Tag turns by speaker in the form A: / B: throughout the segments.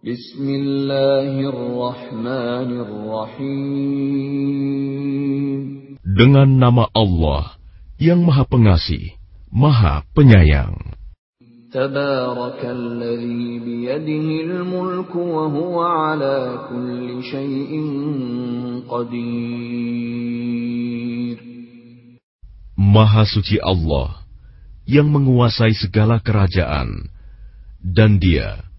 A: Bismillahirrahmanirrahim.
B: Dengan nama Allah yang Maha Pengasih, Maha Penyayang.
A: Tabarakalladzi biyadihil mulku wa huwa ala kulli syai'in qadir.
B: Maha suci Allah yang menguasai segala kerajaan dan Dia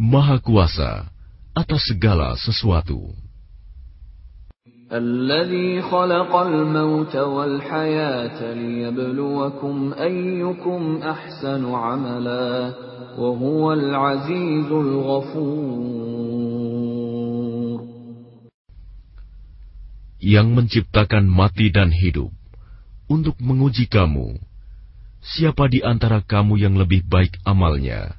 B: Maha Kuasa atas segala sesuatu.
A: الذي خلق الموت والحياة ليبلوكم أيكم أحسن عملا وهو العزيز الغفور
B: Yang menciptakan mati dan hidup untuk menguji kamu, siapa di antara kamu yang lebih baik amalnya,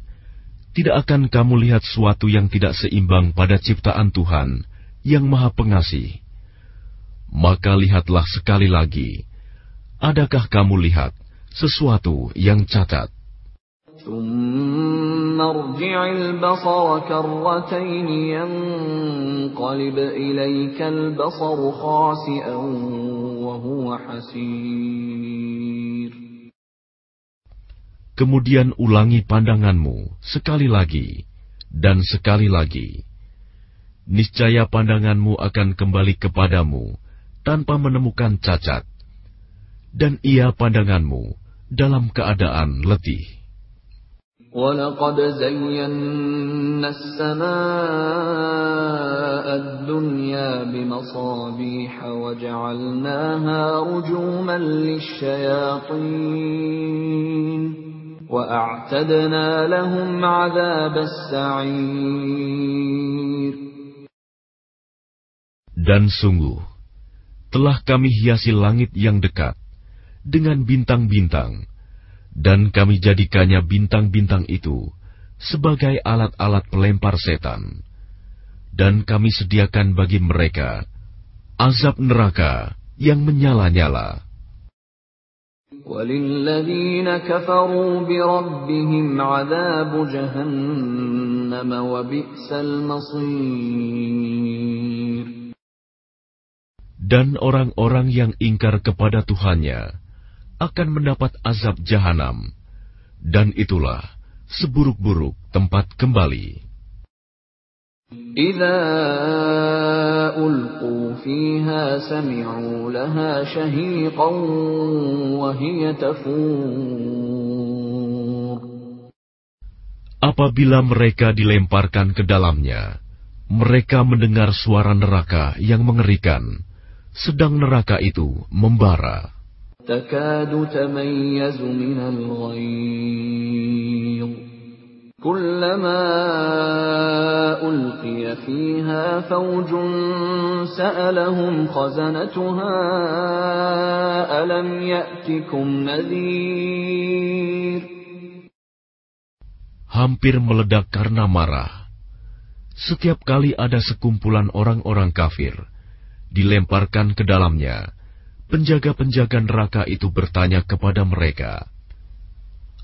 B: tidak akan kamu lihat suatu yang tidak seimbang pada ciptaan Tuhan yang Maha Pengasih. Maka lihatlah sekali lagi, adakah kamu lihat sesuatu yang cacat? Kemudian ulangi pandanganmu sekali lagi dan sekali lagi. Niscaya pandanganmu akan kembali kepadamu tanpa menemukan cacat, dan ia pandanganmu dalam keadaan letih.
A: ولقد زينا السماء الدنيا بمصابيح وجعلناها رجوما للشياطين وأعتدنا لهم عذاب السعير
B: Dan sungguh, telah kami hiasi langit yang dekat dengan bintang-bintang, dan kami jadikannya bintang-bintang itu sebagai alat-alat pelempar setan. Dan kami sediakan bagi mereka azab neraka yang menyala-nyala.
A: وللذين كفروا بربهم عذاب جهنم وبئس المصير
B: Dan orang-orang yang ingkar kepada Tuhannya akan mendapat azab jahanam, dan itulah seburuk-buruk tempat kembali.
A: إذا ألقوا فيها سمعوا لها شهيقا وهي تفور
B: Apabila mereka dilemparkan ke dalamnya, mereka mendengar suara neraka yang mengerikan, sedang neraka itu membara.
A: تكاد تميز من الغيظ كلما ألقي فيها فوج سألهم خزنتها ألم يأتكم نذير
B: Hampir meledak karena marah. Setiap kali ada sekumpulan orang-orang kafir, dilemparkan ke dalamnya, penjaga-penjaga neraka itu bertanya kepada mereka,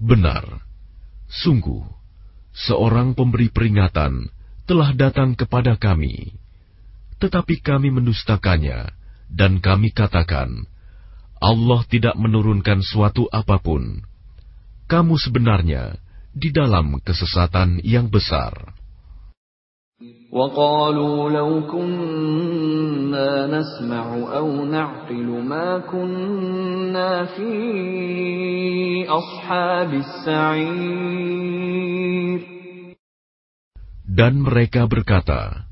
B: "Benar, sungguh, seorang pemberi peringatan telah datang kepada kami, tetapi kami mendustakannya, dan kami katakan, Allah tidak menurunkan suatu apa pun. Kamu sebenarnya di dalam kesesatan yang besar."
A: وقالوا لو كنا نسمع أو نعقل ما كنا في أصحاب السعير
B: Dan mereka berkata,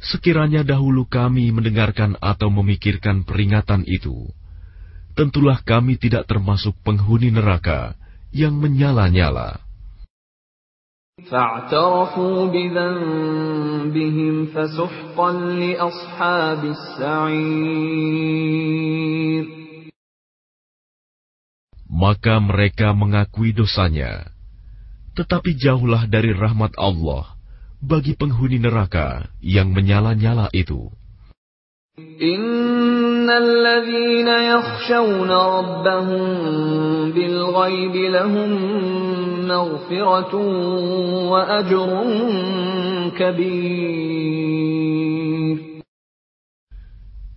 B: Sekiranya dahulu kami mendengarkan atau memikirkan peringatan itu, tentulah kami tidak termasuk penghuni neraka yang menyala-nyala. Maka mereka mengakui dosanya, tetapi jauhlah dari rahmat Allah bagi penghuni neraka yang menyala-nyala itu.
A: Innalladzina yakhshawna rabbahum bil ghaibi lahum maghfiratun wa ajrun kabir.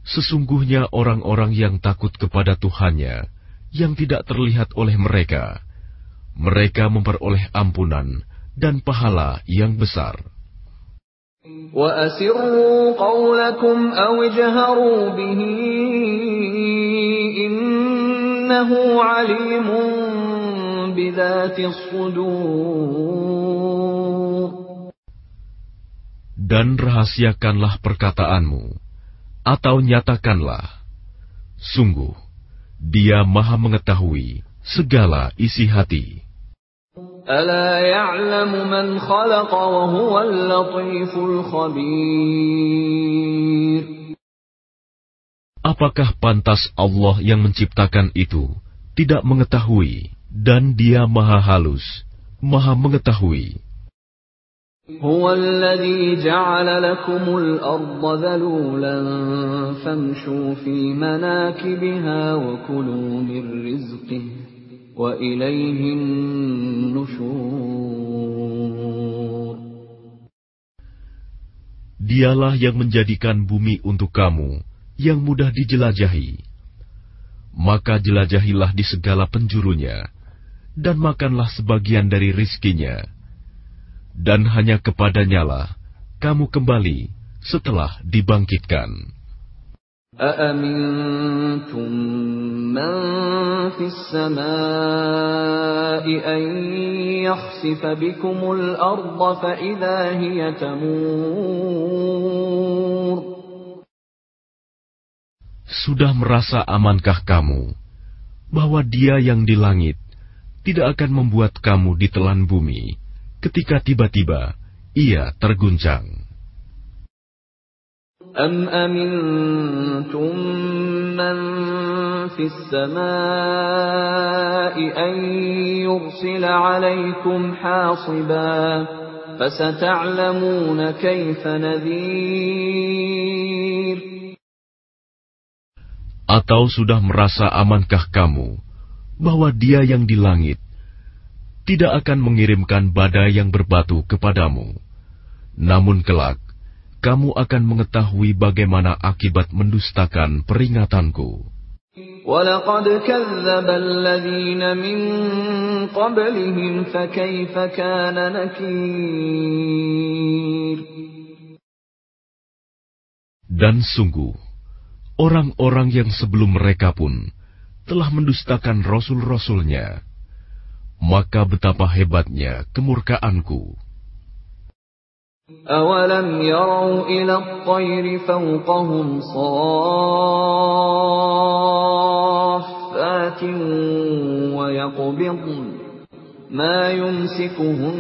B: Sesungguhnya orang-orang yang takut kepada Tuhannya yang tidak terlihat oleh mereka, mereka memperoleh ampunan dan pahala yang besar.
A: وَأَسِرُّوا قَوْلَكُمْ أَوْ اجْهَرُوا بِهِ إِنَّهُ عَلِيمٌ بِذَاتِ الصُّدُورِ
B: Dan rahasiakanlah perkataanmu, atau nyatakanlah, sungguh, dia maha mengetahui segala isi hati.
A: ألا يعلم من خلق وهو اللطيف الخبير
B: Apakah pantas Allah yang menciptakan itu tidak mengetahui dan dia maha halus, maha mengetahui.
A: هو الذي جعل لكم الأرض ذلولا فامشوا في مناكبها وكلوا من رزقه
B: Dialah yang menjadikan bumi untuk kamu yang mudah dijelajahi. Maka jelajahilah di segala penjurunya, dan makanlah sebagian dari rizkinya. Dan hanya kepadanyalah kamu kembali setelah dibangkitkan.
A: أأمنتم من في السماء أن يخسف بكم الأرض فإذا هي تمور
B: Sudah merasa amankah kamu bahwa dia yang di langit tidak akan membuat kamu ditelan bumi ketika tiba-tiba ia terguncang?
A: أم أمنتم من في السماء أن يرسل عليكم حاصبا فستعلمون كيف نذير
B: Atau sudah merasa amankah kamu bahwa dia yang di langit tidak akan mengirimkan badai yang berbatu kepadamu, namun kelak kamu akan mengetahui bagaimana akibat mendustakan peringatanku. Dan sungguh, orang-orang yang sebelum mereka pun telah mendustakan rasul-rasulnya, maka betapa hebatnya kemurkaanku.
A: أولم يروا إلى الطير فوقهم صافات ويقبضن ما يمسكهن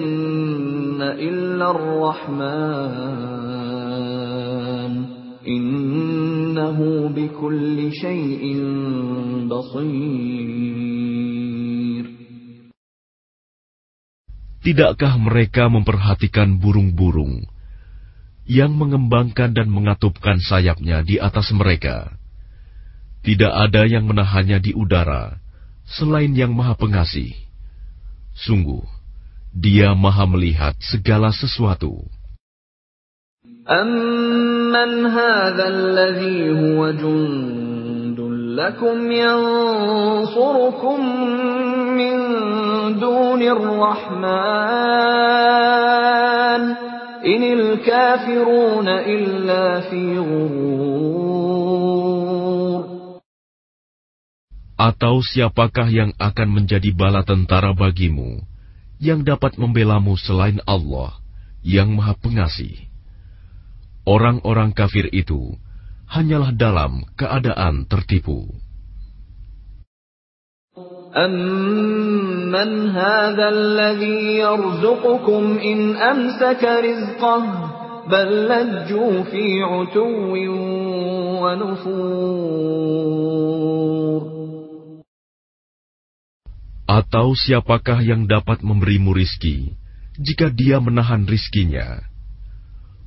A: إلا الرحمن innahu bikulli shay'in basir.
B: Tidakkah mereka memperhatikan burung-burung yang mengembangkan dan mengatupkan sayapnya di atas mereka? Tidak ada yang menahannya di udara selain Yang Maha Pengasih. Sungguh, Dia Maha Melihat segala sesuatu.
A: Amman hadha alladhi huwa jundun lakum yansurukum min dunir rahman إن الكافرون إلا في غرور
B: Atau siapakah yang akan menjadi bala tentara bagimu, yang dapat membelamu selain Allah, yang maha pengasih? Orang-orang kafir itu hanyalah dalam keadaan tertipu.
A: أَمَّنْ هَٰذَا الَّذِي يَرْزُقُكُمْ إِنْ أَمْسَكَ رِزْقَهُ بَل لَّجُّوا فِي عُتُوٍّ وَنُفُورٍ
B: Atau siapakah yang dapat memberimu rizki jika dia menahan rizkinya?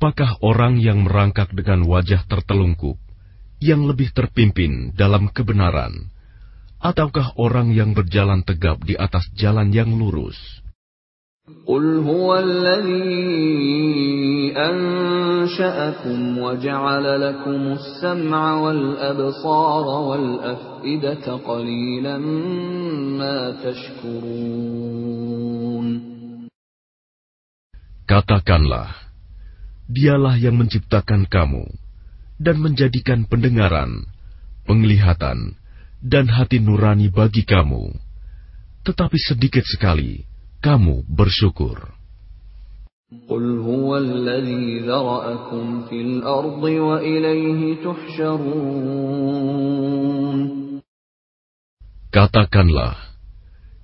B: Apakah orang yang merangkak dengan wajah tertelungkup yang lebih terpimpin dalam kebenaran, ataukah orang yang berjalan tegap di atas jalan yang lurus?
A: قُلْ هُوَ الَّذِي أَنشَأَكُمْ وَجَعَلَ لَكُمُ السَّمْعَ وَالْأَبْصَارَ وَالْأَفْئِدَةَ قَلِيلًا مَا تَشْكُرُونَ
B: Katakanlah, Dialah yang menciptakan kamu dan menjadikan pendengaran, penglihatan, dan hati nurani bagi kamu. Tetapi sedikit sekali kamu bersyukur.
A: قُلْ هُوَ الَّذِي ذَرَأَكُمْ فِي الْأَرْضِ وَإِلَيْهِ تُحْشَرُونَ
B: Katakanlah,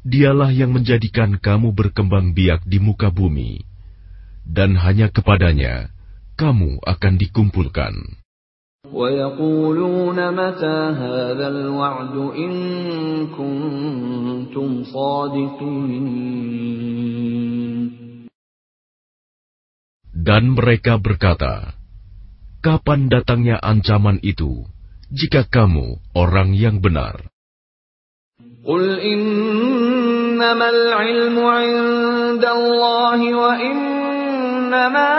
B: Dialah yang menjadikan kamu berkembang biak di muka bumi, dan hanya kepadanya kamu akan dikumpulkan.
A: وَيَقُولُونَ مَتَىٰ هَٰذَا الْوَعْدُ إِن كُنتُمْ صَادِقِينَ
B: Dan mereka berkata, Kapan datangnya ancaman itu, jika kamu orang yang benar?
A: قُلْ إِنَّمَا الْعِلْمُ عِندَ اللَّهِ وَإِنَّمَا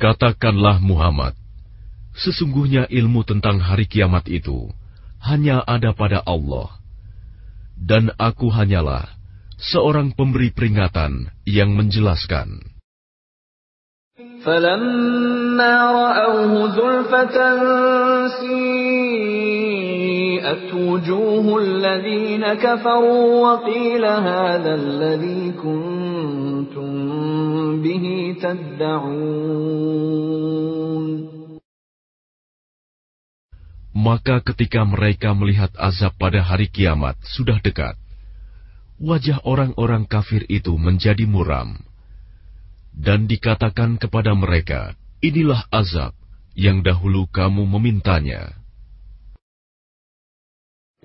B: Katakanlah Muhammad, sesungguhnya ilmu tentang hari kiamat itu hanya ada pada Allah. Dan aku hanyalah seorang pemberi peringatan yang menjelaskan.
A: فَلَمَّا رَأَوْهُ زُلْفَةً سِيئَتْ وُجُوهُ الَّذِينَ كَفَرُوا وَقِيلَ هَٰذَا الَّذِي كُنتُم بِهِ تَدَّعُونَ
B: Maka ketika mereka melihat azab pada hari kiamat sudah dekat, wajah orang-orang kafir itu menjadi muram. Dan dikatakan kepada mereka, inilah azab yang dahulu kamu memintanya.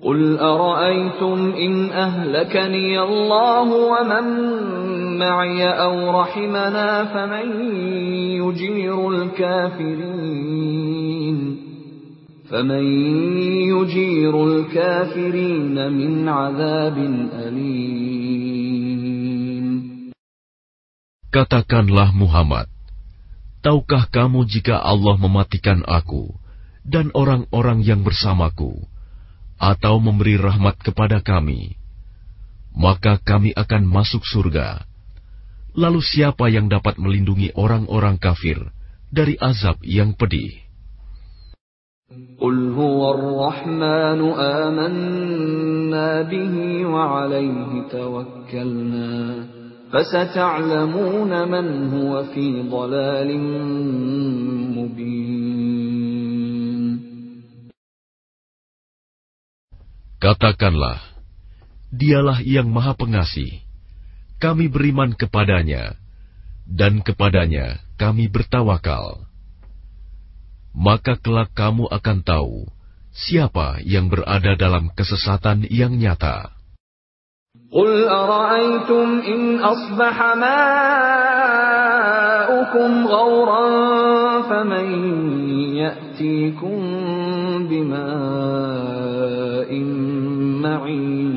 A: قُلْ أَرَأَيْتُمْ إِنْ أَهْلَكَنِيَ اللَّهُ وَمَن مَّعِيَ أَوْ رَحِمَنَا فَمَن يُجِيرُ الْكَافِرِينَ فَمَن يُجِيرُ الْكَافِرِينَ مِنْ عَذَابٍ أَلِيمٍ
B: Katakanlah Muhammad, tahukah kamu jika Allah mematikan aku dan orang-orang yang bersamaku, atau memberi rahmat kepada kami, maka kami akan masuk surga. Lalu siapa yang dapat melindungi orang-orang kafir dari azab yang pedih?
A: قُلْ هُوَ الرَّحْمَٰنُ آمَنَّا بِهِ وَعَلَيْهِ تَوَكَّلْنَا فَسَتَعْلَمُونَ مَنْ هُوَ فِي ضَلَالٍ مُّبِينٍ
B: Katakanlah, Dialah yang Maha Pengasih. Kami beriman kepadanya, dan kepadanya kami bertawakal. Maka kelak kamu akan tahu siapa yang berada dalam kesesatan yang nyata.
A: قل أرأيتم إن أصبح ماؤكم غورا فمن يأتيكم بماء معين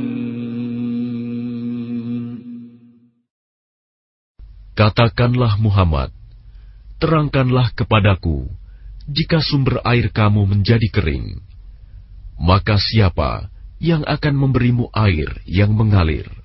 B: Katakanlah Muhammad, terangkanlah kepadaku, jika sumber air kamu menjadi kering, maka siapa yang akan memberimu air yang mengalir?